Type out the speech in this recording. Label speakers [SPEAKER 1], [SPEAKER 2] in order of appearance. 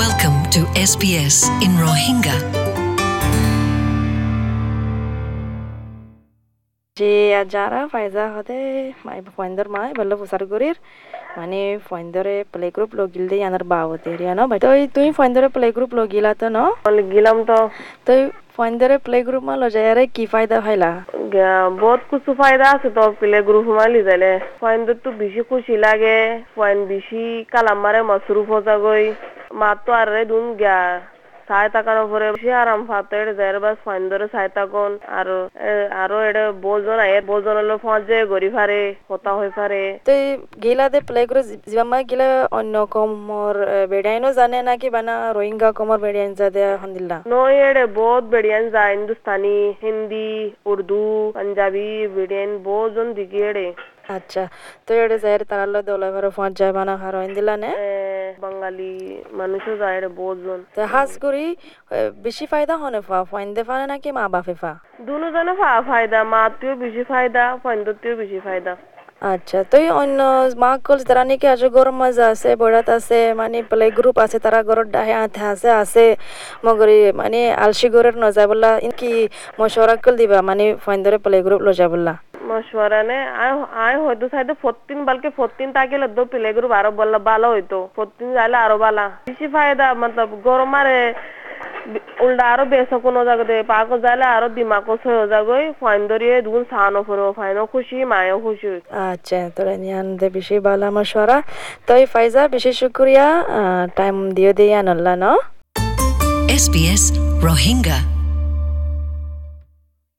[SPEAKER 1] Welcome to SBS in Rohingya.
[SPEAKER 2] যে যারা ফাইজা হতে মাই ফয়েন্দর মাই বলল ফুসার গরির মানে ফয়েন্দরে প্লে গ্রুপ লগিল দে ইয়ানার বাবতে রিয়া ন? তো তুই ফয়েন্দরে প্লে গ্রুপ লগিলা তো ন?
[SPEAKER 3] গেলাম তো।
[SPEAKER 2] তো ফয়েন্দরে প্লে গ্রুপ মা লজায়ারে কি ফায়দা হইলা?
[SPEAKER 3] বহুত কিছু ফায়দা আছে তো প্লে গ্রুপ মালি যাইলে পয়েন্ট তো বেশি খুশি লাগে পয়েন্ট বেশি কালামারে মসরুফ হজাগই মা তো আর রে দুন গিয়া। চাই তাকার উপরে বেশি আরাম ফাতে এটা যাই বাস পয়েন্ট ধরে চাই তাকন আর আরও এটা বোজন আয়ে বোজন হলো ফজে গড়ি ফারে কথা হয়ে ফারে
[SPEAKER 2] তো গিলা দে প্লে গ্রুপ জিবামা গিলা অন্য কমর বেড়াইনো জানে নাকি বানা রোহিঙ্গা কমর বেড়াইন যা দে হন্দিল্লা।
[SPEAKER 3] নই এড়ে বহুত বেড়িয়ান যায় হিন্দুস্তানি হিন্দি উর্দু পাঞ্জাবি বেড়িয়ান বহুত জন দিকে এড়ে
[SPEAKER 2] আচ্ছা তো এড়ে যাইরে তারালো দোলা ভরে ফজ যায় বানা হার হন্দিল্লা নে?
[SPEAKER 3] বাঙালি মানুষও যায় এড়ে বহুত জন।
[SPEAKER 2] তো হাস করি বেশি ফায়দা হনে ফা? ফয়েন্দে ফানে নাকি মা বাপে ফা?
[SPEAKER 3] দুজনে ফায়দা মাতেও বেশি ফায়দা পয়েন্টতেও বেশি ফায়দা।
[SPEAKER 2] আচ্ছা তো অন্য মা কল তারা নাকি আজ গরম মজা আছে বড়াত আছে মানে প্লে গ্রুপ আছে তারা ঘরত ডাহে আথে আছে আছে মগরি মানে আলসি গরের নজা বললা কি মশওয়ারা কল দিবা মানে ফাইন্দরে প্লে গ্রুপ লজা বললা
[SPEAKER 3] মশওয়ারা নে আয় আয় হয়তো সাইডে ফোরটিন বালকে ফোরটিন তাকিলে দো পিলে গ্রুপ আরও বললা ভালো হইতো। ফোরটিন যাইলে আরও ভালো বেশি ফায়দা মতলব গরম আরে উল্টা আরও বেশ কোনো জায়গাতে পাকো যাইলে আরও দিমাকো সয়ে যাগই। ফাইন ধরিয়ে দুগুণ সাহানো ফেরো। ফাইনও খুশি মায়ও খুশি
[SPEAKER 2] আচ্ছা তোরা নিয়ান দে বেশি বালা মশওয়ারা। তো এই ফাইজা বেশি শুক্রিয়া। টাইম দিও দিয়ে আনল্লা ন?
[SPEAKER 1] SBS Rohingya.